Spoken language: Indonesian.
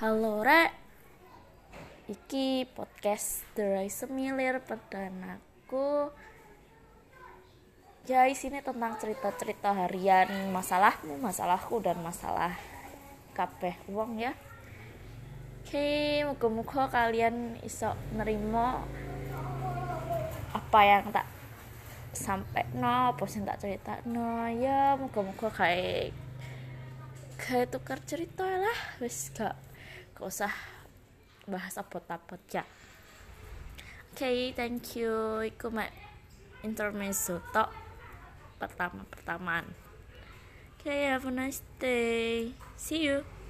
Halo Rek Iki podcast Derai Semilir perdanaku. Ya sini tentang cerita-cerita harian Masalahmu, masalahku dan masalah kabeh uang ya. Oke, muka-muka kalian iso nerimo apa yang tak sampai no apa tak cerita no ya muka-muka kayak kayak tukar cerita lah. Wis gak gak usah bahas apa-apa ya. Oke okay, thank you. Iku mak intermezzo tok pertama pertamaan oke okay, have a nice day. See you